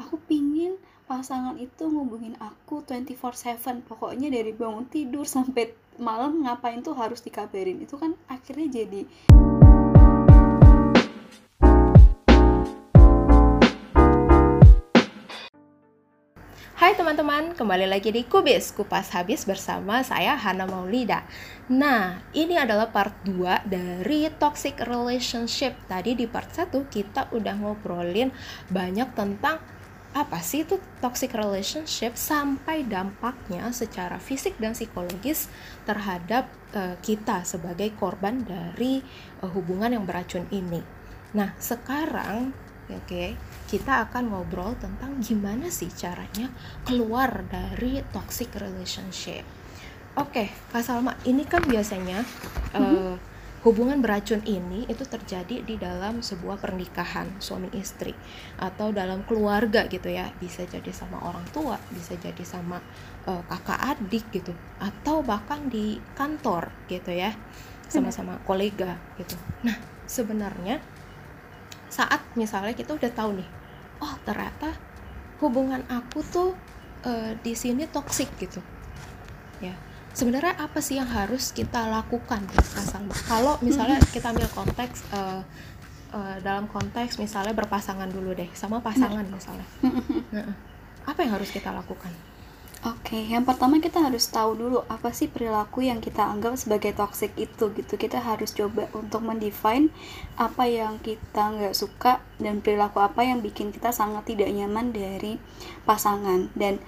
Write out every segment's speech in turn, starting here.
aku pingin pasangan itu ngubungin aku 24/7 pokoknya dari bangun tidur sampai malam ngapain tuh harus dikabarin itu kan akhirnya jadi Hai teman-teman, kembali lagi di Kubis, Kupas Habis bersama saya Hana Maulida. Nah, ini adalah part 2 dari toxic relationship. Tadi di part 1 kita udah ngobrolin banyak tentang apa sih itu toxic relationship sampai dampaknya secara fisik dan psikologis terhadap uh, kita sebagai korban dari uh, hubungan yang beracun ini. Nah, sekarang oke, okay, kita akan ngobrol tentang gimana sih caranya keluar dari toxic relationship. Oke, okay, Kak Salma, ini kan biasanya mm -hmm. uh, hubungan beracun ini itu terjadi di dalam sebuah pernikahan suami istri atau dalam keluarga gitu ya. Bisa jadi sama orang tua bisa jadi sama uh, kakak adik gitu. Atau bahkan di kantor gitu ya. Sama-sama kolega gitu. Nah sebenarnya saat misalnya kita udah tahu nih oh ternyata hubungan aku tuh uh, di sini toksik gitu sebenarnya apa sih yang harus kita lakukan Salma kalau misalnya kita ambil konteks uh, uh, dalam konteks misalnya berpasangan dulu deh sama pasangan misalnya. Nah, apa yang harus kita lakukan? Oke, okay, yang pertama kita harus tahu dulu apa sih perilaku yang kita anggap sebagai toxic itu gitu. Kita harus coba untuk mendefine apa yang kita nggak suka dan perilaku apa yang bikin kita sangat tidak nyaman dari pasangan. Dan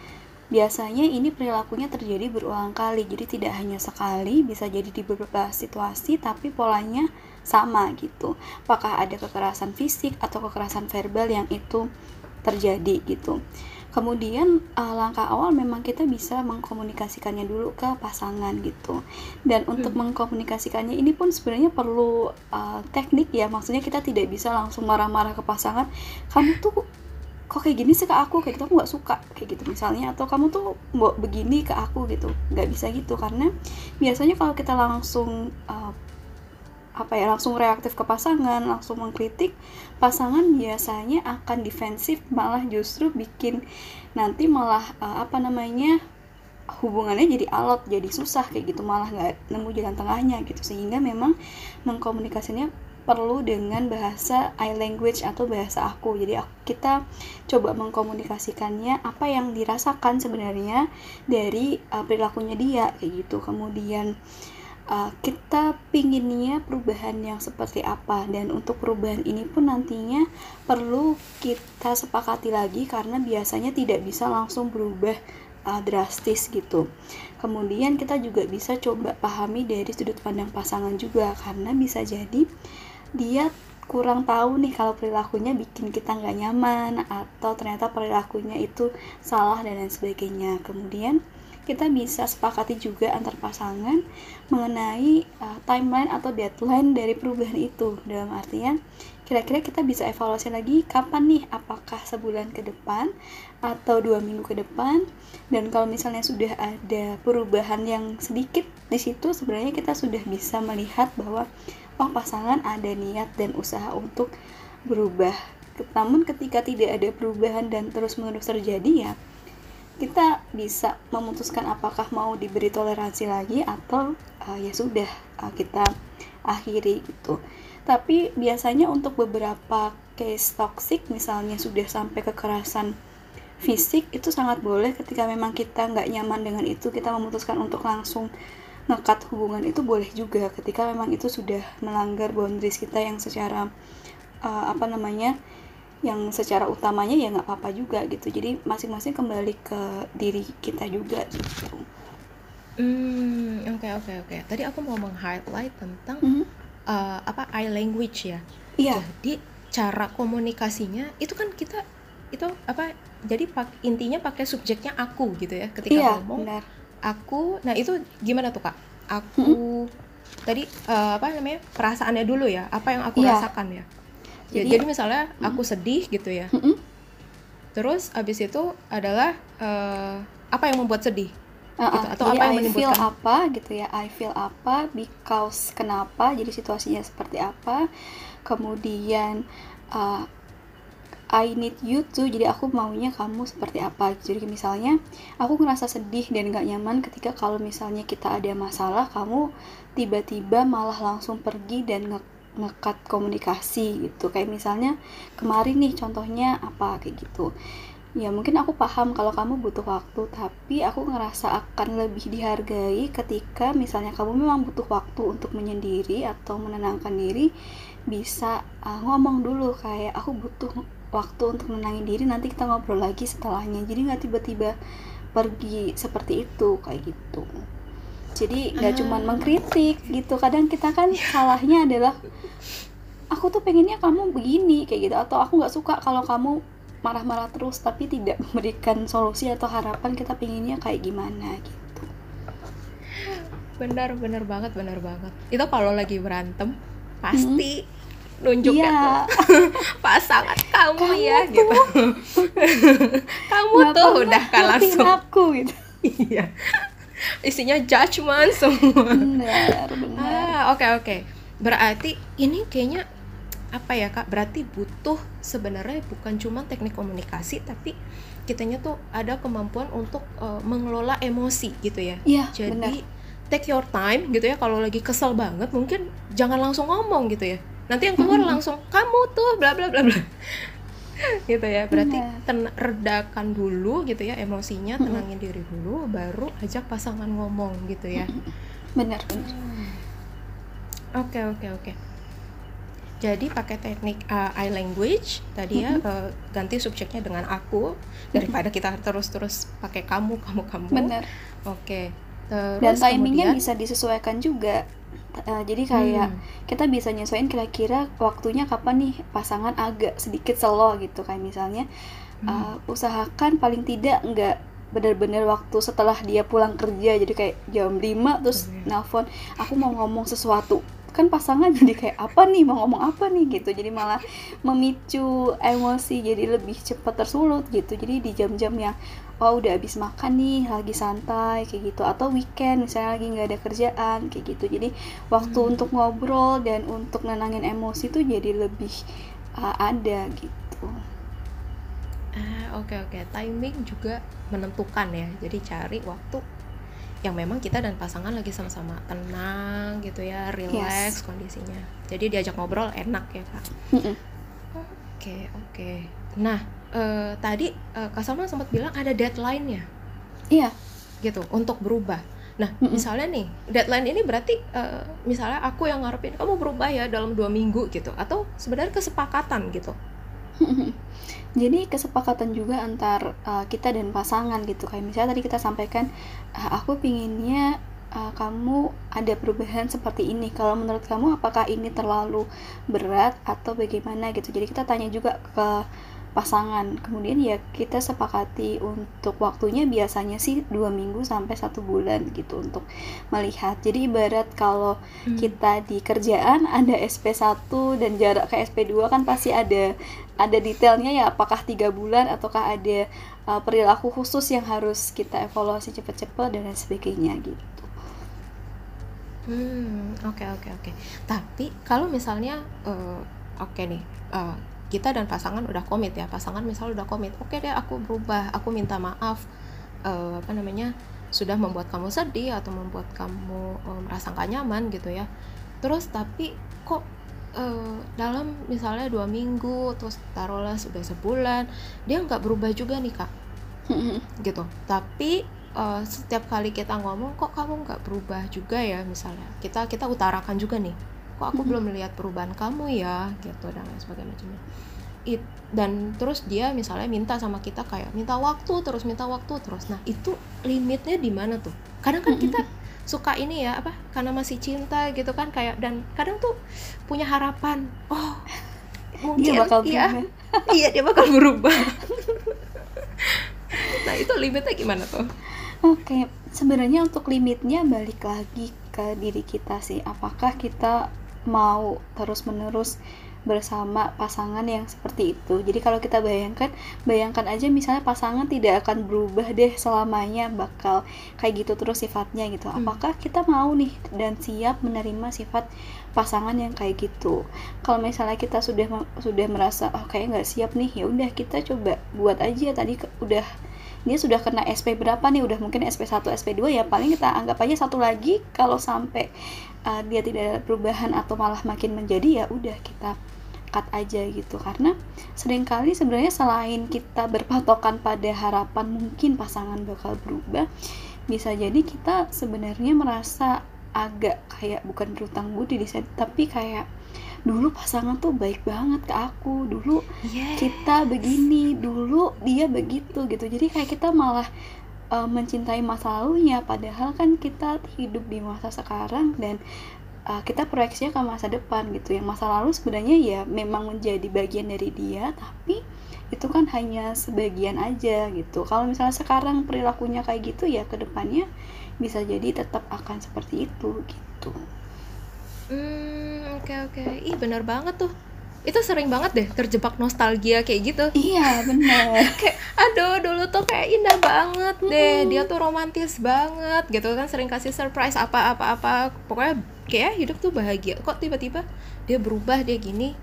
biasanya ini perilakunya terjadi berulang kali. Jadi tidak hanya sekali, bisa jadi di beberapa situasi, tapi polanya sama gitu. Apakah ada kekerasan fisik atau kekerasan verbal yang itu terjadi gitu kemudian uh, langkah awal memang kita bisa mengkomunikasikannya dulu ke pasangan gitu dan untuk hmm. mengkomunikasikannya ini pun sebenarnya perlu uh, teknik ya maksudnya kita tidak bisa langsung marah-marah ke pasangan kamu tuh kok kayak gini sih ke aku? Kayak gitu aku nggak suka kayak gitu misalnya. Atau kamu tuh mau begini ke aku gitu. Nggak bisa gitu karena biasanya kalau kita langsung uh, apa ya langsung reaktif ke pasangan langsung mengkritik pasangan biasanya akan defensif malah justru bikin nanti malah uh, apa namanya hubungannya jadi alot jadi susah kayak gitu malah nggak nemu jalan tengahnya gitu. Sehingga memang mengkomunikasinya perlu dengan bahasa I language atau bahasa aku. Jadi kita coba mengkomunikasikannya apa yang dirasakan sebenarnya dari uh, perilakunya dia kayak gitu. Kemudian uh, kita pinginnya perubahan yang seperti apa. Dan untuk perubahan ini pun nantinya perlu kita sepakati lagi karena biasanya tidak bisa langsung berubah uh, drastis gitu. Kemudian kita juga bisa coba pahami dari sudut pandang pasangan juga karena bisa jadi dia kurang tahu nih kalau perilakunya bikin kita nggak nyaman atau ternyata perilakunya itu salah dan lain sebagainya. Kemudian kita bisa sepakati juga antar pasangan mengenai uh, timeline atau deadline dari perubahan itu dalam artian kira-kira kita bisa evaluasi lagi kapan nih apakah sebulan ke depan atau dua minggu ke depan dan kalau misalnya sudah ada perubahan yang sedikit di situ sebenarnya kita sudah bisa melihat bahwa oh pasangan ada niat dan usaha untuk berubah namun ketika tidak ada perubahan dan terus menerus terjadi ya kita bisa memutuskan apakah mau diberi toleransi lagi atau uh, ya sudah uh, kita akhiri gitu. Tapi biasanya untuk beberapa case toxic misalnya sudah sampai kekerasan fisik itu sangat boleh ketika memang kita nggak nyaman dengan itu kita memutuskan untuk langsung ngekat hubungan itu boleh juga ketika memang itu sudah melanggar boundaries kita yang secara uh, apa namanya yang secara utamanya ya nggak apa-apa juga gitu jadi masing-masing kembali ke diri kita juga gitu hmm oke okay, oke okay, oke okay. tadi aku mau meng-highlight tentang mm -hmm. uh, apa I language ya iya jadi cara komunikasinya itu kan kita itu apa jadi pak, intinya pakai subjeknya aku gitu ya ketika iya, ngomong benar. Aku nah itu gimana tuh kak aku mm -hmm. tadi uh, apa namanya perasaannya dulu ya apa yang aku iya. rasakan ya jadi, ya, jadi misalnya hmm. aku sedih gitu ya hmm. terus abis itu adalah uh, apa yang membuat sedih uh gitu. atau jadi apa yang I feel apa gitu ya I feel apa because kenapa jadi situasinya seperti apa kemudian uh, I need you to jadi aku maunya kamu seperti apa. Jadi misalnya aku ngerasa sedih dan gak nyaman ketika kalau misalnya kita ada masalah kamu tiba-tiba malah langsung pergi dan nge ngekat komunikasi gitu. Kayak misalnya kemarin nih contohnya apa? Kayak gitu. Ya mungkin aku paham kalau kamu butuh waktu tapi aku ngerasa akan lebih dihargai ketika misalnya kamu memang butuh waktu untuk menyendiri atau menenangkan diri bisa uh, ngomong dulu kayak aku butuh waktu untuk menenangin diri nanti kita ngobrol lagi setelahnya. Jadi nggak tiba-tiba pergi seperti itu kayak gitu. Jadi nggak uh. cuman mengkritik gitu. Kadang kita kan salahnya adalah aku tuh pengennya kamu begini kayak gitu. Atau aku nggak suka kalau kamu marah-marah terus tapi tidak memberikan solusi atau harapan kita pengennya kayak gimana gitu. Benar benar banget benar banget. Itu kalau lagi berantem pasti hmm nunjuk yeah. pasangan kamu, kamu ya tuh. gitu kamu tuh udah kan langsung aku gitu. Iya. Isinya judgment semua. Benar benar. Ah oke okay, oke. Okay. berarti ini kayaknya apa ya kak? Berarti butuh sebenarnya bukan cuma teknik komunikasi tapi kitanya tuh ada kemampuan untuk uh, mengelola emosi gitu ya. Iya jadi benar. take your time gitu ya. Kalau lagi kesel banget mungkin jangan langsung ngomong gitu ya nanti yang keluar langsung kamu tuh bla bla bla bla. Gitu ya berarti ten redakan dulu gitu ya emosinya tenangin diri dulu baru ajak pasangan ngomong gitu ya. Benar benar. Oke oke oke. Jadi pakai teknik uh, I language tadi ya uh, ganti subjeknya dengan aku daripada kita terus-terus pakai kamu kamu kamu. Benar. Oke okay. terus dan timingnya kemudian, bisa disesuaikan juga uh, jadi kayak hmm. kita bisa nyesuaiin kira-kira waktunya kapan nih pasangan agak sedikit slow gitu kayak misalnya hmm. uh, usahakan paling tidak enggak benar-benar waktu setelah dia pulang kerja jadi kayak jam 5 terus okay. nelfon aku mau ngomong sesuatu kan pasangan jadi kayak apa nih? Mau ngomong apa nih? Gitu. Jadi malah memicu emosi jadi lebih cepat tersulut gitu. Jadi di jam-jam yang oh udah habis makan nih lagi santai kayak gitu. Atau weekend misalnya lagi nggak ada kerjaan kayak gitu. Jadi waktu hmm. untuk ngobrol dan untuk nenangin emosi tuh jadi lebih uh, ada gitu. Ah oke okay, oke. Okay. timing juga menentukan ya. Jadi cari waktu yang memang kita dan pasangan lagi sama-sama tenang gitu ya, relax yes. kondisinya. Jadi diajak ngobrol enak ya kak. Oke oke. Okay, okay. Nah uh, tadi uh, kak Salma sempat bilang ada deadline-nya. Iya. Gitu untuk berubah. Nah mm -mm. misalnya nih deadline ini berarti uh, misalnya aku yang ngarepin kamu berubah ya dalam dua minggu gitu, atau sebenarnya kesepakatan gitu. jadi kesepakatan juga antar uh, kita dan pasangan gitu. Kayak misalnya tadi kita sampaikan uh, aku pinginnya uh, kamu ada perubahan seperti ini. Kalau menurut kamu apakah ini terlalu berat atau bagaimana? gitu. Jadi kita tanya juga ke pasangan kemudian ya kita sepakati untuk waktunya biasanya sih dua minggu sampai satu bulan gitu untuk melihat jadi ibarat kalau hmm. kita di kerjaan ada SP1 dan jarak ke SP2 kan pasti ada ada detailnya ya apakah tiga bulan ataukah ada uh, perilaku khusus yang harus kita evaluasi cepat-cepat dan lain sebagainya gitu. Hmm, oke okay, oke okay, oke. Okay. Tapi kalau misalnya uh, oke okay nih, uh, kita dan pasangan udah komit ya, pasangan misalnya udah komit, oke okay deh aku berubah, aku minta maaf, uh, apa namanya, sudah membuat kamu sedih atau membuat kamu uh, merasa gak nyaman gitu ya. Terus tapi kok uh, dalam misalnya dua minggu terus taruhlah sudah sebulan dia nggak berubah juga nih kak. Gitu. Tapi uh, setiap kali kita ngomong kok kamu nggak berubah juga ya? misalnya. Kita kita utarakan juga nih kok aku belum melihat perubahan kamu ya gitu dan lain sebagainya macamnya. It, dan terus dia misalnya minta sama kita kayak minta waktu terus minta waktu terus. Nah itu limitnya di mana tuh? Kadang kan kita suka ini ya apa karena masih cinta gitu kan kayak dan kadang tuh punya harapan oh mungkin dia bakal iya. iya dia bakal berubah. Nah itu limitnya gimana tuh? Oke okay. sebenarnya untuk limitnya balik lagi ke diri kita sih. Apakah kita mau terus menerus bersama pasangan yang seperti itu. Jadi kalau kita bayangkan, bayangkan aja misalnya pasangan tidak akan berubah deh selamanya bakal kayak gitu terus sifatnya gitu. Hmm. Apakah kita mau nih dan siap menerima sifat pasangan yang kayak gitu? Kalau misalnya kita sudah sudah merasa oh kayak nggak siap nih, ya udah kita coba buat aja tadi ke, udah dia sudah kena SP berapa nih udah mungkin SP1 SP2 ya paling kita anggap aja satu lagi kalau sampai uh, dia tidak ada perubahan atau malah makin menjadi ya udah kita cut aja gitu karena sering kali sebenarnya selain kita berpatokan pada harapan mungkin pasangan bakal berubah bisa jadi kita sebenarnya merasa agak kayak bukan berutang budi di tapi kayak dulu pasangan tuh baik banget ke aku dulu yeah. kita begini dulu dia begitu gitu jadi kayak kita malah uh, mencintai masa lalunya padahal kan kita hidup di masa sekarang dan uh, kita proyeksinya ke masa depan gitu yang masa lalu sebenarnya ya memang menjadi bagian dari dia tapi itu kan hanya sebagian aja gitu kalau misalnya sekarang perilakunya kayak gitu ya ke depannya bisa jadi tetap akan seperti itu gitu Hmm, oke oke. Ih, benar banget tuh. Itu sering banget deh terjebak nostalgia kayak gitu. Iya, benar. kayak aduh, dulu tuh kayak indah banget deh. Hmm. Dia tuh romantis banget gitu kan sering kasih surprise apa-apa apa. Pokoknya kayak hidup tuh bahagia. Kok tiba-tiba dia berubah dia gini?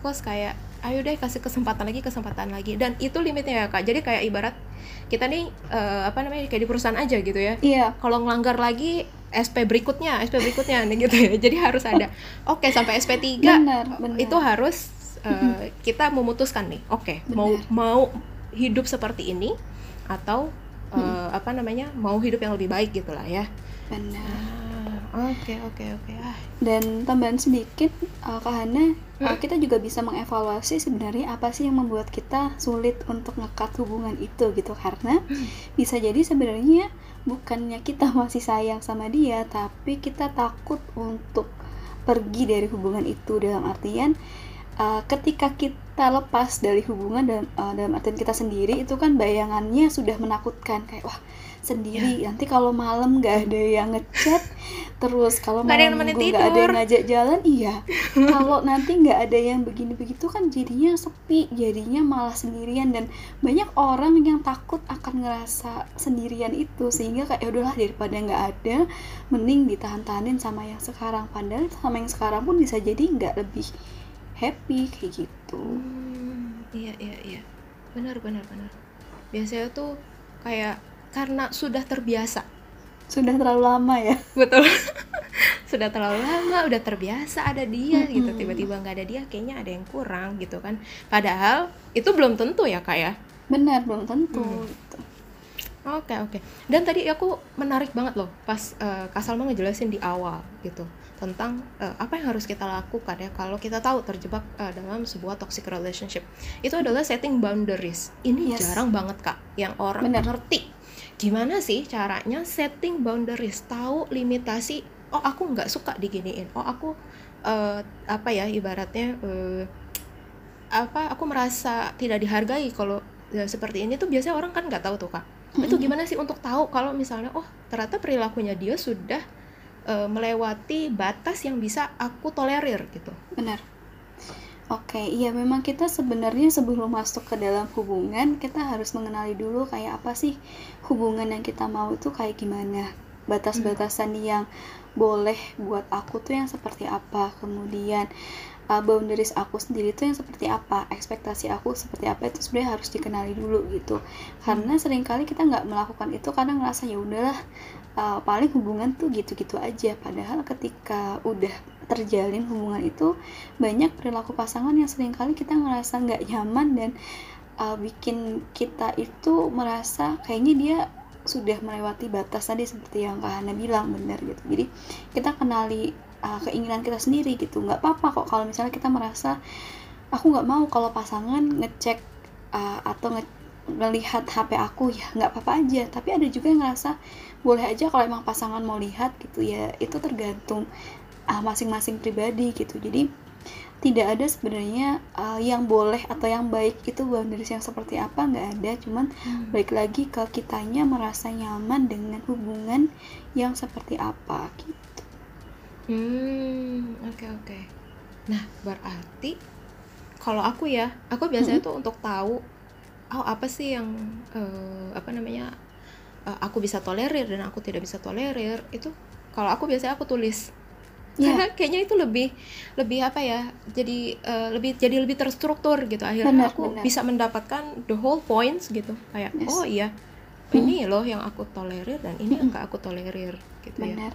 Kok kayak ayo deh kasih kesempatan lagi kesempatan lagi. Dan itu limitnya ya kak. Jadi kayak ibarat kita nih uh, apa namanya kayak di perusahaan aja gitu ya. Iya. Kalau ngelanggar lagi SP berikutnya SP berikutnya nih gitu ya. Jadi harus ada. Oke okay, sampai SP 3 benar, benar. itu harus uh, kita memutuskan nih. Oke okay, mau mau hidup seperti ini atau uh, apa namanya mau hidup yang lebih baik gitulah ya. Benar Oke oke oke. Ah. Dan tambahan sedikit, uh, Kak Hana, hmm? uh, kita juga bisa mengevaluasi sebenarnya apa sih yang membuat kita sulit untuk ngekat hubungan itu gitu karena hmm. bisa jadi sebenarnya bukannya kita masih sayang sama dia, tapi kita takut untuk pergi dari hubungan itu dalam artian uh, ketika kita lepas dari hubungan dan uh, dalam artian kita sendiri itu kan bayangannya sudah menakutkan kayak wah sendiri. Yeah. nanti kalau malam nggak ada yang ngechat terus kalau malam minggu nggak ada yang ngajak jalan iya. Kalau nanti nggak ada yang begini begitu kan jadinya sepi jadinya malah sendirian dan banyak orang yang takut akan ngerasa sendirian itu. Sehingga kayak ya udahlah daripada nggak ada mending ditahan-tahanin sama yang sekarang. Padahal sama yang sekarang pun bisa jadi nggak lebih happy kayak gitu. Hmm, iya iya iya. Benar benar benar. Biasanya tuh kayak karena sudah terbiasa sudah terlalu lama ya betul sudah terlalu lama udah terbiasa ada dia mm-hmm. gitu tiba-tiba nggak ada dia kayaknya ada yang kurang gitu kan padahal itu belum tentu ya kak ya benar belum tentu hmm. gitu. Oke oke. Dan tadi aku menarik banget loh pas uh, Kak Salma ngejelasin di awal gitu tentang uh, apa yang harus kita lakukan ya kalau kita tahu terjebak uh, dalam sebuah toxic relationship. Itu adalah setting boundaries. Ini yes. jarang banget Kak yang orang Bener. ngerti gimana sih caranya setting boundaries? Tahu limitasi oh aku nggak suka diginiin. Oh aku uh, apa ya ibaratnya uh, apa aku merasa tidak dihargai kalau ya, seperti ini. Tuh biasanya orang kan nggak tahu tuh kak. Mm-hmm. itu gimana sih untuk tahu kalau misalnya oh ternyata perilakunya dia sudah uh, melewati batas yang bisa aku tolerir gitu. Benar Oke, iya memang kita sebenarnya sebelum masuk ke dalam hubungan, kita harus mengenali dulu kayak apa sih hubungan yang kita mau itu kayak gimana. Batas-batasan yang boleh buat aku tuh yang seperti apa. Kemudian uh, boundaries aku sendiri tuh yang seperti apa, ekspektasi aku seperti apa itu sebenarnya harus dikenali dulu gitu. Karena sering kali kita nggak melakukan itu karena ngerasa ya udahlah uh, paling hubungan tuh gitu-gitu aja. Padahal ketika udah terjalin hubungan itu banyak perilaku pasangan yang sering kali kita ngerasa nggak nyaman dan uh, bikin kita itu merasa kayaknya dia sudah melewati batas tadi seperti yang Kak Hana bilang benar gitu. Jadi kita kenali uh, keinginan kita sendiri gitu. Nggak apa-apa kok kalau misalnya kita merasa aku nggak mau kalau pasangan ngecek uh, atau nge melihat HP aku. Ya nggak apa-apa aja. Tapi ada juga yang ngerasa boleh aja kalau emang pasangan mau lihat gitu. Ya itu tergantung masing-masing pribadi gitu jadi tidak ada sebenarnya uh, yang boleh atau yang baik itu boundaries yang seperti apa nggak ada cuman hmm. baik lagi ke kitanya merasa nyaman dengan hubungan yang seperti apa gitu hmm oke okay, oke okay. nah berarti kalau aku ya aku biasanya tuh untuk tahu oh apa sih yang eh, apa namanya eh, aku bisa tolerir dan aku tidak bisa tolerir itu kalau aku biasanya aku tulis Iya. karena kayaknya itu lebih lebih apa ya jadi eh, lebih jadi lebih terstruktur gitu akhirnya Benar, aku benar. bisa mendapatkan the whole points gitu kayak Yes. oh iya ini loh yang aku tolerir dan ini enggak aku tolerir gitu ya benar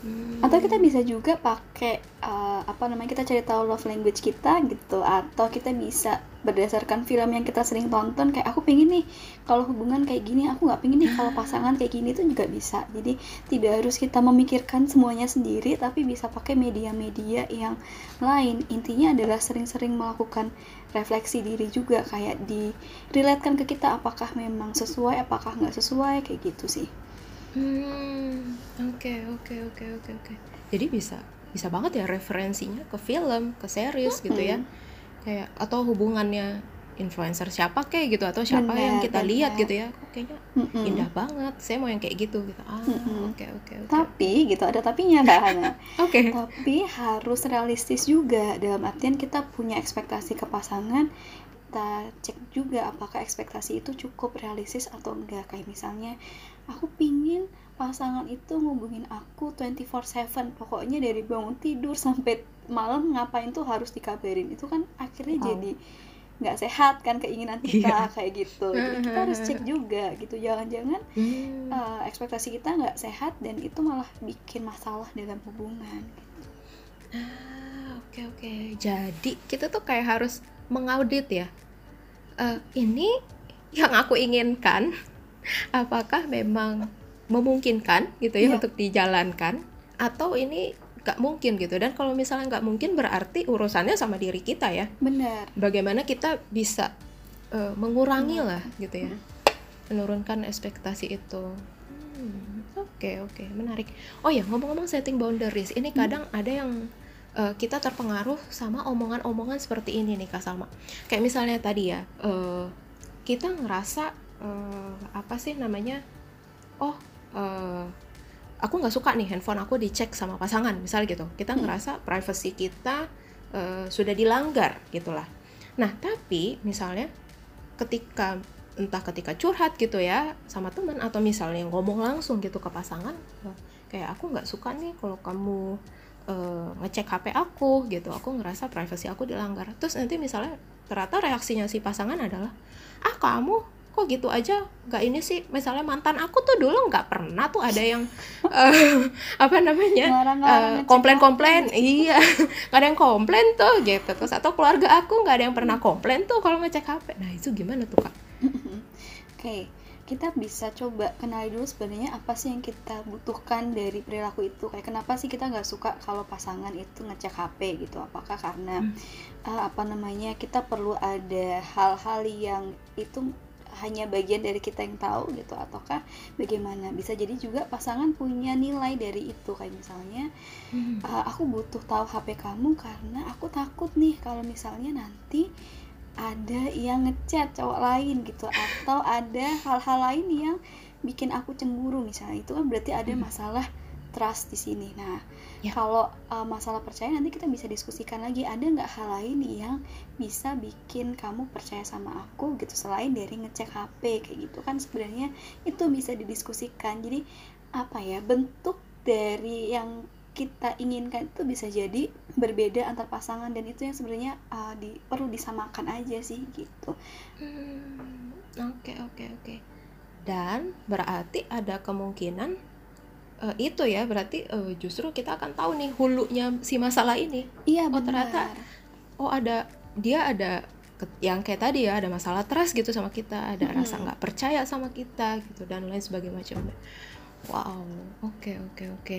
Hmm. atau kita bisa juga pakai uh, apa namanya kita cari tahu love language kita gitu. Atau kita bisa berdasarkan film yang kita sering tonton kayak aku pengen nih kalau hubungan kayak gini aku nggak pengen nih kalau pasangan kayak gini tuh juga bisa. Jadi tidak harus kita memikirkan semuanya sendiri tapi bisa pakai media-media yang lain. Intinya adalah sering-sering melakukan refleksi diri juga kayak di relatekan ke kita apakah memang sesuai apakah nggak sesuai kayak gitu sih Hmm, oke oke oke oke oke. Jadi bisa bisa banget ya referensinya ke film, ke series gitu ya. Kayak atau hubungannya influencer siapa kayak gitu atau siapa Benar, yang kita lihat benar. gitu ya. Kok kayaknya Mm-mm. indah banget. Saya mau yang kayak gitu gitu. Ah, oke oke oke. tapi gitu ada tapinya mbak Hana Oke. tapi harus realistis juga dalam artian kita punya ekspektasi ke pasangan kita cek juga apakah ekspektasi itu cukup realistis atau enggak kayak misalnya aku pingin pasangan itu ngubungin aku 24/7 pokoknya dari bangun tidur sampai malam ngapain tuh harus dikabarin itu kan akhirnya Wow. jadi nggak sehat kan keinginan kita Iya. kayak gitu jadi kita harus cek juga gitu jangan-jangan Hmm, eh, ekspektasi kita nggak sehat dan itu malah bikin masalah dalam hubungan ah, oke oke. Jadi kita tuh kayak harus mengaudit ya. Eh, ini yang aku inginkan apakah memang memungkinkan gitu ya Iya. untuk dijalankan? Atau ini nggak mungkin gitu? Dan kalau misalnya nggak mungkin berarti urusannya sama diri kita ya. Benar. Bagaimana kita bisa eh, mengurangi. Hmm. lah gitu ya. Menurunkan ekspektasi itu. Hmm, oke oke. Menarik. Oh ya ngomong-ngomong setting boundaries ini kadang ada yang eh, kita terpengaruh sama omongan-omongan seperti ini nih kak Salma. Kayak misalnya tadi ya eh, kita ngerasa eh, apa sih namanya? Oh eh, aku nggak suka nih handphone aku dicek sama pasangan misal gitu. Kita Hmm. ngerasa privacy kita eh, sudah dilanggar gitulah. Nah tapi misalnya ketika entah ketika curhat gitu ya sama teman atau misalnya ngomong langsung gitu ke pasangan kayak aku nggak suka nih kalau kamu ngecek HP aku gitu. Aku ngerasa privasi aku dilanggar. Terus nanti misalnya ternyata reaksinya si pasangan adalah ah kamu kok gitu aja nggak ini sih misalnya mantan aku tuh dulu nggak pernah tuh ada yang eh, apa namanya Eh, komplain-komplain iya nggak ada yang komplain tuh gitu terus atau keluarga aku nggak ada yang pernah komplain tuh kalau ngecek HP nah itu gimana tuh kak Oke, kita bisa coba kenali dulu sebenarnya apa sih yang kita butuhkan dari perilaku itu. Kayak kenapa sih kita nggak suka kalau pasangan itu ngecek HP gitu? Apakah karena Hmm. eh, apa namanya kita perlu ada hal-hal yang itu hanya bagian dari kita yang tahu gitu ataukah bagaimana bisa jadi juga pasangan punya nilai dari itu kayak misalnya "Ah, aku butuh tahu HP kamu karena aku takut nih kalau misalnya nanti ada yang ngechat cowok lain gitu atau ada hal-hal lain yang bikin aku cemburu misalnya itu kan berarti ada Hmm. masalah trust di sini. Nah, Ya. kalau uh, masalah percaya nanti kita bisa diskusikan lagi ada nggak hal lain yang bisa bikin kamu percaya sama aku gitu selain dari ngecek HP kayak gitu kan sebenarnya itu bisa didiskusikan. Jadi apa ya bentuk dari yang kita inginkan itu bisa jadi berbeda antar pasangan dan itu yang sebenarnya uh, di, perlu disamakan aja sih gitu. Hmm, oke oke oke dan berarti ada kemungkinan eh, itu ya berarti eh, justru kita akan tahu nih hulunya si masalah ini Iya Oh, benar. ternyata oh ada dia ada yang kayak tadi ya ada masalah trust gitu sama kita ada Mm-mm. rasa nggak percaya sama kita gitu dan lain sebagainya macam wow oke oke oke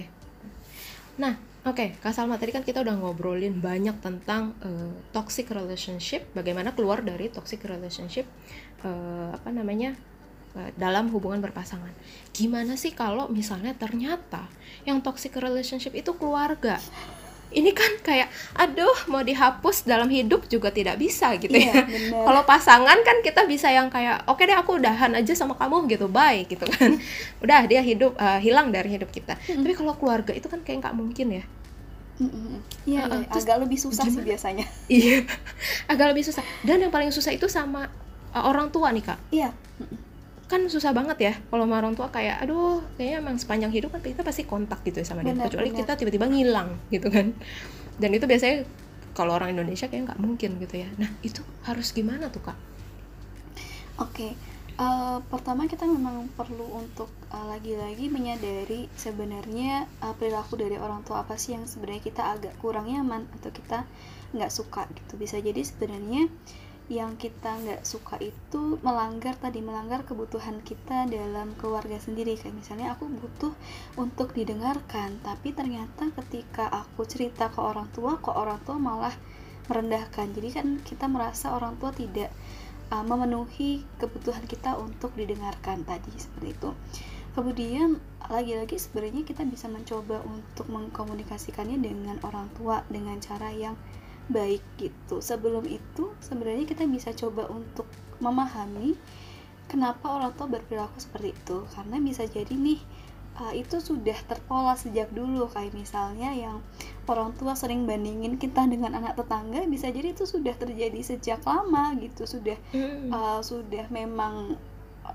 nah oke kak Salma tadi kan kita udah ngobrolin banyak tentang eh, toxic relationship bagaimana keluar dari toxic relationship eh, apa namanya dalam hubungan berpasangan. Gimana sih kalau misalnya ternyata yang toxic relationship itu keluarga? Ini kan kayak aduh mau dihapus dalam hidup juga tidak bisa gitu Iya ya. kalau pasangan kan kita bisa yang kayak oke deh aku udahan aja sama kamu gitu bye gitu kan. Udah dia hidup eh, hilang dari hidup kita. Tapi kalau keluarga itu kan kayak nggak mungkin ya. Iya, Uh-uh, iya, terus agak lebih susah sih gimana? biasanya. iya agak lebih susah. Dan yang paling susah itu sama uh, orang tua nih kak. Iya, kan susah banget ya kalau sama orang tua kayak aduh kayaknya emang sepanjang hidup kan kita pasti kontak gitu ya sama dia kecuali benar. kita tiba-tiba ngilang gitu kan dan itu biasanya kalau orang Indonesia kayak nggak mungkin gitu ya nah itu harus gimana tuh kak Oke, eh, pertama kita memang perlu untuk eh, lagi-lagi menyadari sebenarnya eh, perilaku dari orang tua apa sih yang sebenarnya kita agak kurang nyaman atau kita nggak suka gitu. Bisa jadi sebenarnya yang kita nggak suka itu melanggar tadi melanggar kebutuhan kita dalam keluarga sendiri kayak misalnya aku butuh untuk didengarkan tapi ternyata ketika aku cerita ke orang tua kok orang tua malah merendahkan jadi kan kita merasa orang tua tidak uh, memenuhi kebutuhan kita untuk didengarkan tadi seperti itu. Kemudian lagi-lagi sebenarnya kita bisa mencoba untuk mengkomunikasikannya dengan orang tua dengan cara yang baik gitu. Sebelum itu sebenarnya kita bisa coba untuk memahami kenapa orang tua berperilaku seperti itu. Karena bisa jadi nih uh, itu sudah terpola sejak dulu. Kayak misalnya yang orang tua sering bandingin kita dengan anak tetangga bisa jadi itu sudah terjadi sejak lama gitu. Sudah uh, sudah memang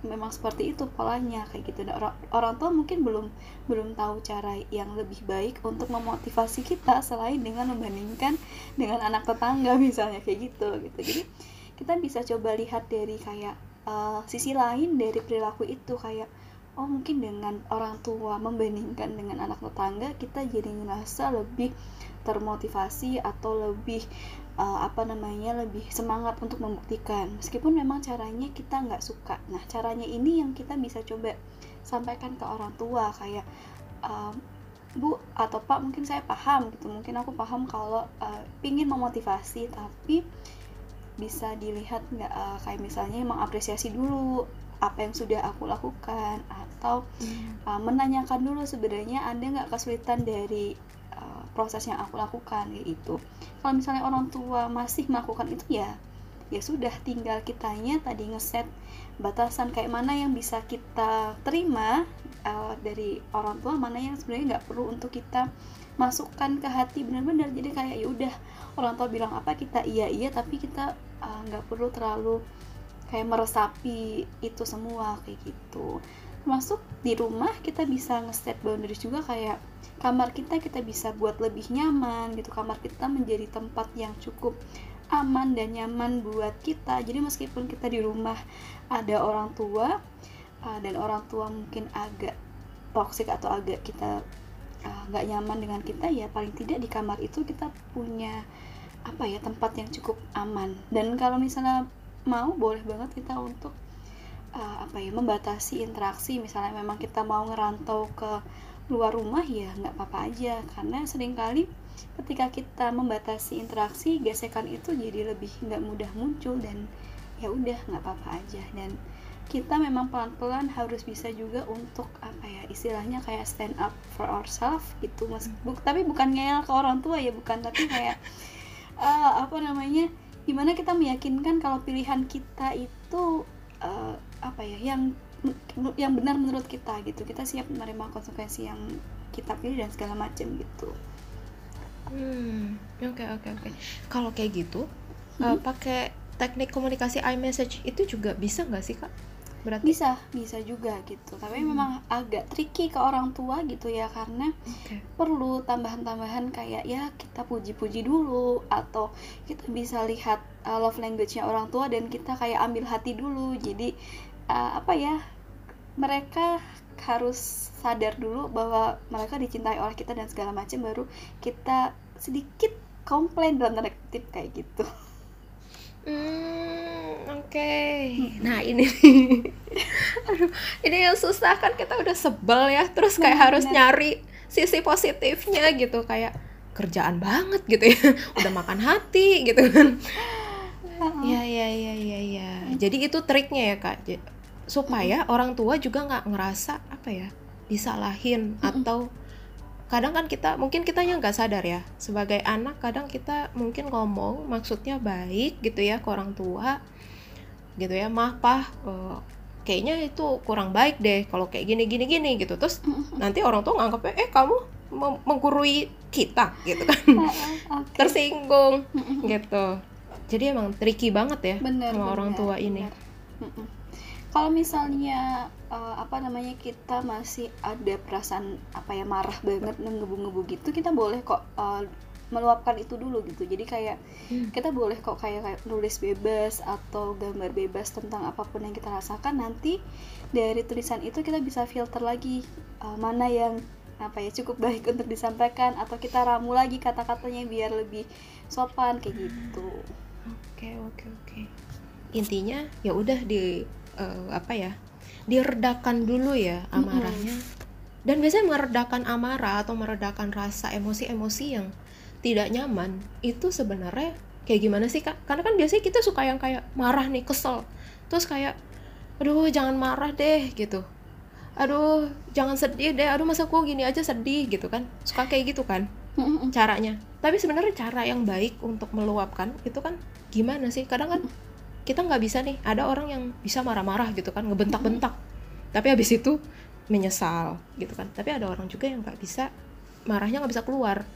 memang seperti itu polanya kayak gitu. Nah, orang, orang tua mungkin belum belum tahu cara yang lebih baik untuk memotivasi kita selain dengan membandingkan dengan anak tetangga misalnya kayak gitu gitu. Jadi kita bisa coba lihat dari kayak uh, sisi lain dari perilaku itu kayak oh mungkin dengan orang tua membandingkan dengan anak tetangga kita jadi ngerasa lebih termotivasi atau lebih uh, apa namanya lebih semangat untuk membuktikan. Meskipun memang caranya kita nggak suka. Nah caranya ini yang kita bisa coba sampaikan ke orang tua kayak um, bu atau pak mungkin saya paham gitu. Mungkin aku paham kalau uh, pingin memotivasi tapi bisa dilihat nggak uh, kayak misalnya mengapresiasi dulu apa yang sudah aku lakukan atau uh, menanyakan dulu sebenarnya ada nggak kesulitan dari uh, proses yang aku lakukan kayak itu kalau misalnya orang tua masih melakukan itu ya ya sudah tinggal kitanya tadi ngeset batasan kayak mana yang bisa kita terima uh, dari orang tua mana yang sebenarnya nggak perlu untuk kita masukkan ke hati benar-benar. Jadi kayak ya udah orang tua bilang apa kita iya iya tapi kita uh, nggak perlu terlalu kayak meresapi itu semua kayak gitu. Termasuk di rumah kita bisa ngeset boundaries juga kayak kamar kita kita bisa buat lebih nyaman gitu. Kamar kita menjadi tempat yang cukup aman dan nyaman buat kita. Jadi meskipun kita di rumah ada orang tua uh, dan orang tua mungkin agak toxic atau agak kita uh, nggak nyaman dengan kita ya paling tidak di kamar itu kita punya apa ya tempat yang cukup aman. Dan kalau misalnya mau boleh banget kita untuk uh, apa ya membatasi interaksi. Misalnya memang kita mau ngerantau ke luar rumah ya nggak apa-apa aja. Karena sering kali ketika kita membatasi interaksi gesekan itu jadi lebih nggak mudah muncul dan ya udah nggak apa-apa aja. Dan kita memang pelan-pelan harus bisa juga untuk apa ya istilahnya kayak stand up for ourselves gitu. Mas Buk, tapi bukan ngeyel ke orang tua ya bukan. Tapi kayak uh, apa namanya gimana kita meyakinkan kalau pilihan kita itu uh, apa ya yang yang benar menurut kita gitu. Kita siap menerima konsekuensi yang kita pilih dan segala macam gitu. Hmm, oke oke oke. Kalau kayak gitu, uh, pakai teknik komunikasi iMessage itu juga bisa nggak sih kak? Berarti? Bisa bisa juga gitu. Tapi memang agak tricky ke orang tua gitu ya karena Oke. perlu tambahan-tambahan kayak ya kita puji-puji dulu atau kita bisa lihat uh, love language-nya orang tua dan kita kayak ambil hati dulu. Jadi uh, apa ya mereka harus sadar dulu bahwa mereka dicintai oleh kita dan segala macam baru kita sedikit komplain dalam tanda kutip kayak gitu Hmm, oke. Nah ini nih, aduh, ini yang susah kan kita udah sebel ya, terus kayak Benar, harus benar. nyari sisi positifnya gitu, kayak kerjaan banget gitu ya, udah makan hati gitu kan. Ya ya ya ya ya. Jadi itu triknya ya kak, Supaya orang tua juga nggak ngerasa apa ya disalahin atau kadang kan kita mungkin kitanya nggak sadar ya sebagai anak kadang kita mungkin ngomong maksudnya baik gitu ya ke orang tua gitu ya maaf pak eh, kayaknya itu kurang baik deh kalau kayak gini gini gini gitu. Terus nanti orang tua nganggapnya eh kamu menggurui kita gitu kan. Oke. tersinggung gitu. Jadi emang tricky banget ya bener, sama orang bener, tua ini. bener. Kalau misalnya eh, apa namanya kita masih ada perasaan apa ya marah banget ngebu-ngebu gitu, kita boleh kok eh, meluapkan itu dulu gitu. Jadi kayak Hmm. kita boleh kok kayak, kayak nulis bebas atau gambar bebas tentang apa pun yang kita rasakan. Nanti dari tulisan itu kita bisa filter lagi eh, mana yang apa ya cukup baik untuk disampaikan atau kita ramu lagi kata-katanya biar lebih sopan kayak gitu. Oke oke oke. Intinya ya udah di eh, apa ya diredakan dulu ya amarahnya. Dan biasanya meredakan amarah atau meredakan rasa emosi-emosi yang tidak nyaman itu sebenarnya kayak gimana sih kak? Karena kan biasanya kita suka yang kayak marah nih kesel, terus kayak aduh jangan marah deh gitu. Aduh jangan sedih deh. Aduh masa gua gini aja sedih gitu kan? Suka kayak gitu kan? Caranya tapi sebenarnya cara yang baik untuk meluapkan itu kan gimana sih kadang kan kita nggak bisa nih ada orang yang bisa marah-marah gitu kan ngebentak-bentak. Tapi habis itu menyesal gitu kan. Tapi ada orang juga yang nggak bisa marahnya nggak bisa keluar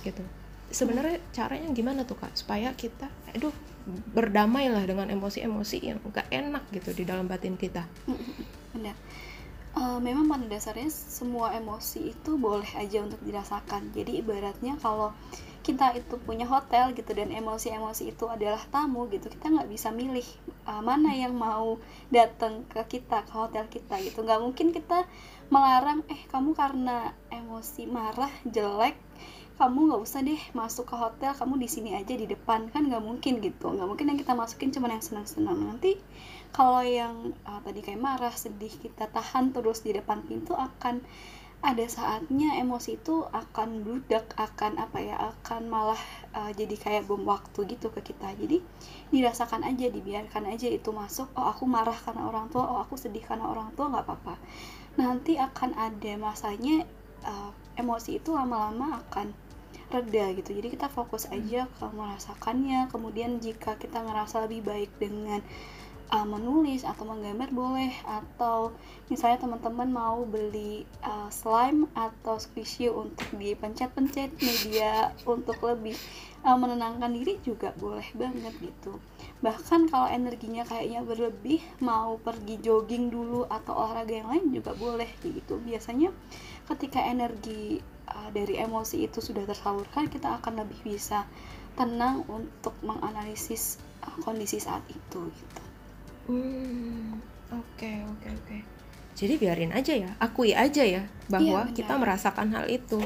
gitu. Sebenarnya caranya gimana tuh kak? Supaya kita aduh berdamailah dengan emosi-emosi yang nggak enak gitu di dalam batin kita. Benar. Eh, memang pada dasarnya semua emosi itu boleh aja untuk dirasakan. Jadi ibaratnya kalau kita itu punya hotel gitu dan emosi-emosi itu adalah tamu gitu, kita nggak bisa milih eh, mana yang mau datang ke kita ke hotel kita gitu. Nggak mungkin kita melarang eh kamu karena emosi marah jelek kamu nggak usah deh masuk ke hotel kamu di sini aja di depan. Kan nggak mungkin gitu. Nggak mungkin yang kita masukin cuma yang senang-senang. Nanti kalau yang uh, tadi kayak marah sedih kita tahan terus di depan pintu akan ada saatnya emosi itu akan bludak akan apa ya akan malah uh, jadi kayak bom waktu gitu ke kita. Jadi dirasakan aja dibiarkan aja itu masuk. Oh aku marah karena orang tua oh aku sedih karena orang tua nggak apa-apa. Nanti akan ada masanya uh, emosi itu lama-lama akan reda gitu. Jadi kita fokus aja ke merasakannya. Kemudian jika kita ngerasa lebih baik dengan uh, menulis atau menggambar boleh atau misalnya teman-teman mau beli uh, slime atau squishy untuk dipencet-pencet media untuk lebih uh, menenangkan diri juga boleh banget gitu. Bahkan kalau energinya kayaknya berlebih mau pergi jogging dulu atau olahraga yang lain juga boleh gitu. Biasanya ketika energi uh, dari emosi itu sudah tersalurkan kita akan lebih bisa tenang untuk menganalisis kondisi saat itu gitu Hmm, oke oke oke. Jadi biarin aja ya, akui aja ya bahwa Iya, kita merasakan hal itu.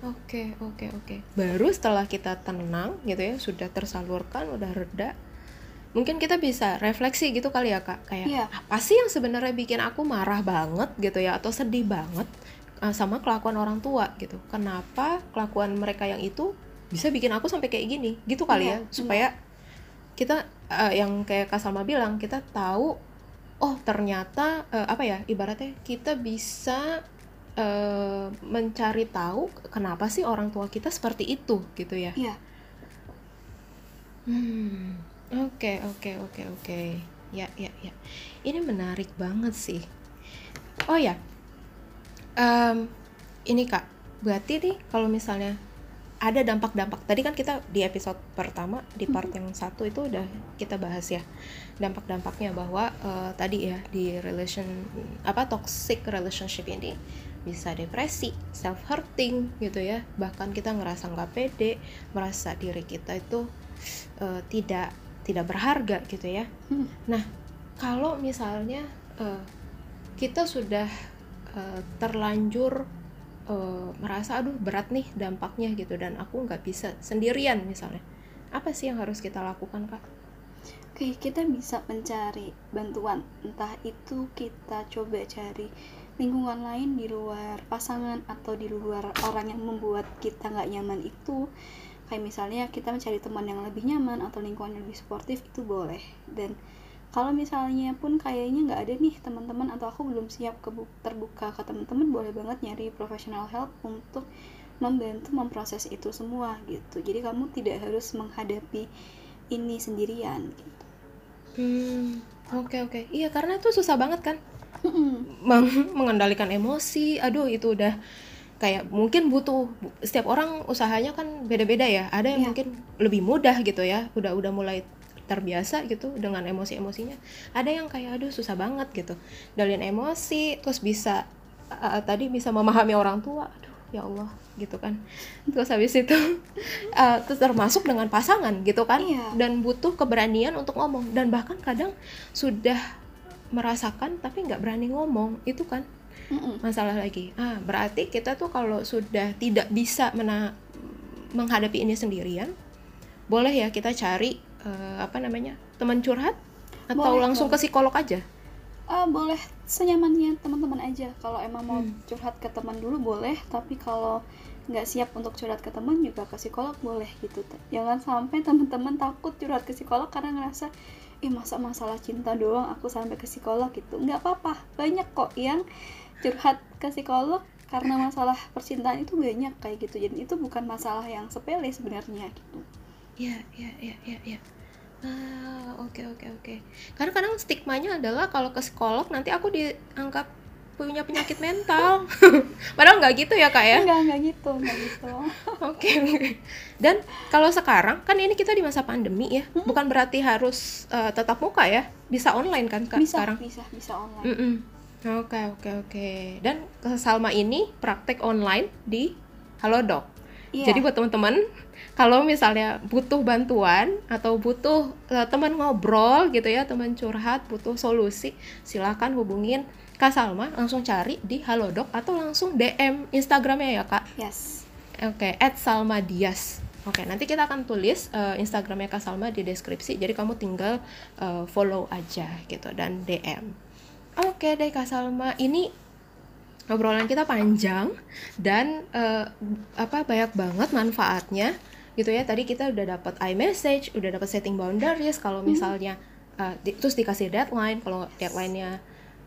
Oke oke oke. Baru setelah kita tenang gitu ya, sudah tersalurkan, udah reda, mungkin kita bisa refleksi gitu kali ya kak, kayak Iya. apa sih yang sebenarnya bikin aku marah banget gitu ya, atau sedih banget uh, sama kelakuan orang tua gitu. Kenapa kelakuan mereka yang itu bisa bikin aku sampai kayak gini, gitu kali Iya, ya, supaya kita uh, yang kayak Kak Salma bilang kita tahu oh ternyata uh, apa ya ibaratnya kita bisa uh, mencari tahu kenapa sih orang tua kita seperti itu gitu ya. Iya. hmm oke oke oke oke. Ya ya ya. Ini menarik banget sih. Oh ya. Em, ini kak. Berarti nih kalau misalnya ada dampak-dampak. Tadi kan kita di episode pertama di part yang satu itu udah kita bahas ya dampak-dampaknya bahwa eh, tadi ya di relation apa toxic relationship ini bisa depresi, self hurting gitu ya. Bahkan kita ngerasa nggak pede merasa diri kita itu eh, tidak tidak berharga gitu ya. Hmm. nah kalau misalnya eh, kita sudah eh, terlanjur eh, merasa aduh berat nih dampaknya gitu dan aku nggak bisa sendirian misalnya apa sih yang harus kita lakukan kak? Oke, kita bisa mencari bantuan. Entah itu kita coba cari lingkungan lain di luar pasangan atau di luar orang yang membuat kita nggak nyaman itu. Kayak misalnya kita mencari teman yang lebih nyaman atau lingkungan yang lebih suportif itu boleh. Dan kalau misalnya pun kayaknya nggak ada nih teman-teman atau aku belum siap kebu- terbuka ke teman-teman boleh banget nyari professional help untuk membantu memproses itu semua gitu. Jadi kamu tidak harus menghadapi ini sendirian gitu. Hmm, oke oke. Iya karena itu susah banget kan meng- mengendalikan emosi. Aduh itu udah kayak mungkin butuh setiap orang usahanya kan beda-beda ya ada yang Iya. mungkin lebih mudah gitu ya udah udah mulai terbiasa gitu dengan emosi-emosinya. Ada yang kayak aduh susah banget gitu. Dalin emosi terus bisa uh, tadi bisa memahami orang tua aduh ya Allah gitu kan. Terus habis itu uh, terus termasuk dengan pasangan gitu kan. Iya. dan butuh keberanian untuk ngomong. Dan bahkan kadang sudah merasakan tapi nggak berani ngomong itu kan. Mm-mm. masalah lagi. Ah berarti kita tuh kalau sudah tidak bisa mena menghadapi ini sendirian boleh ya kita cari eh, apa namanya teman curhat? Atau Boleh, langsung boleh. ke psikolog aja? Ah, boleh senyamannya teman-teman aja. Kalau emang mau Hmm. curhat ke teman dulu boleh tapi kalau nggak siap untuk curhat ke teman juga ke psikolog boleh gitu. Jangan sampai teman-teman takut curhat ke psikolog karena ngerasa ih masa masalah cinta doang aku sampai ke psikolog gitu. Nggak apa-apa. Banyak kok yang curhat ke psikolog karena masalah percintaan itu banyak kayak gitu. Jadi itu bukan masalah yang sepele sebenarnya gitu ya ya ya ya ya ah oke oke oke karena kadang stigmanya adalah kalau ke psikolog nanti aku dianggap punya penyakit mental padahal nggak gitu ya kak ya enggak enggak gitu enggak gitu Oke. Dan kalau sekarang kan ini kita di masa pandemi ya, bukan berarti harus eh, tatap muka ya, bisa online kan kak bisa sekarang. bisa bisa online Mm-mm. Oke oke oke. Dan ke Salma ini praktek online di Halodoc. Iya. Jadi buat teman-teman, kalau misalnya butuh bantuan atau butuh eh, teman ngobrol gitu ya, teman curhat, butuh solusi, silakan hubungin Kak Salma, langsung cari di Halodoc atau langsung DM Instagramnya ya kak. yes Oke, at Salma Dias. Oke, nanti kita akan tulis eh, Instagramnya Kak Salma di deskripsi. Jadi kamu tinggal eh, follow aja gitu dan DM. Oke deh Kak Salma, ini obrolan kita panjang dan eh, apa banyak banget manfaatnya gitu ya. Tadi kita udah dapat iMessage, udah dapat setting boundaries kalau misalnya eh, di- terus dikasih deadline, kalau deadline-nya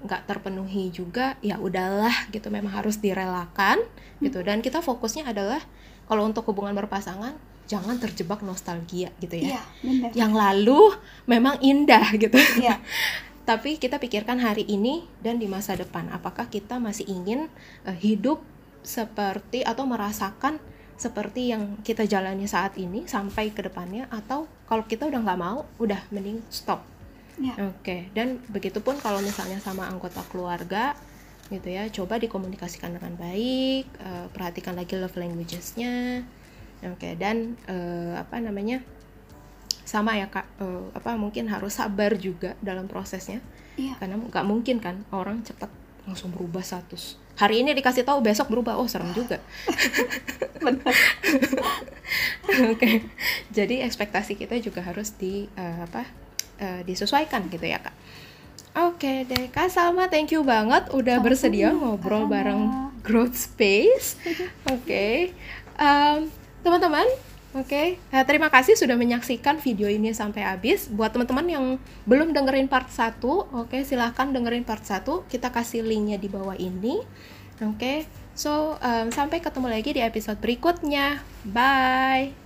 nggak terpenuhi juga ya udahlah gitu memang harus direlakan gitu. Dan kita fokusnya adalah kalau untuk hubungan berpasangan jangan terjebak nostalgia gitu ya. Benar. Yang lalu memang indah gitu. Iya. Tapi kita pikirkan hari ini dan di masa depan apakah kita masih ingin eh, hidup seperti atau merasakan seperti yang kita jalani saat ini sampai ke depannya atau kalau kita udah nggak mau udah mending stop iya Oke, dan begitupun kalau misalnya sama anggota keluarga gitu ya, coba dikomunikasikan dengan baik, eh, perhatikan lagi love languages-nya. Oke, dan eh, apa namanya? Sama ya Kak, eh, apa mungkin harus sabar juga dalam prosesnya. iya Karena nggak mungkin kan orang cepat langsung berubah status. Hari ini dikasih tahu besok berubah, oh serem juga. benar. Oke, jadi ekspektasi kita juga harus di eh, apa eh, disesuaikan gitu ya kak. Oke deh, Kak Salma, thank you banget udah Sama-sama, bersedia ngobrol bareng Growth Space. Oke, Em, teman-teman, oke, eh, terima kasih sudah menyaksikan video ini sampai habis. Buat teman-teman yang belum dengerin part 1, oke, silahkan dengerin part 1. Kita kasih linknya di bawah ini. Oke, so em, sampai ketemu lagi di episode berikutnya. Bye.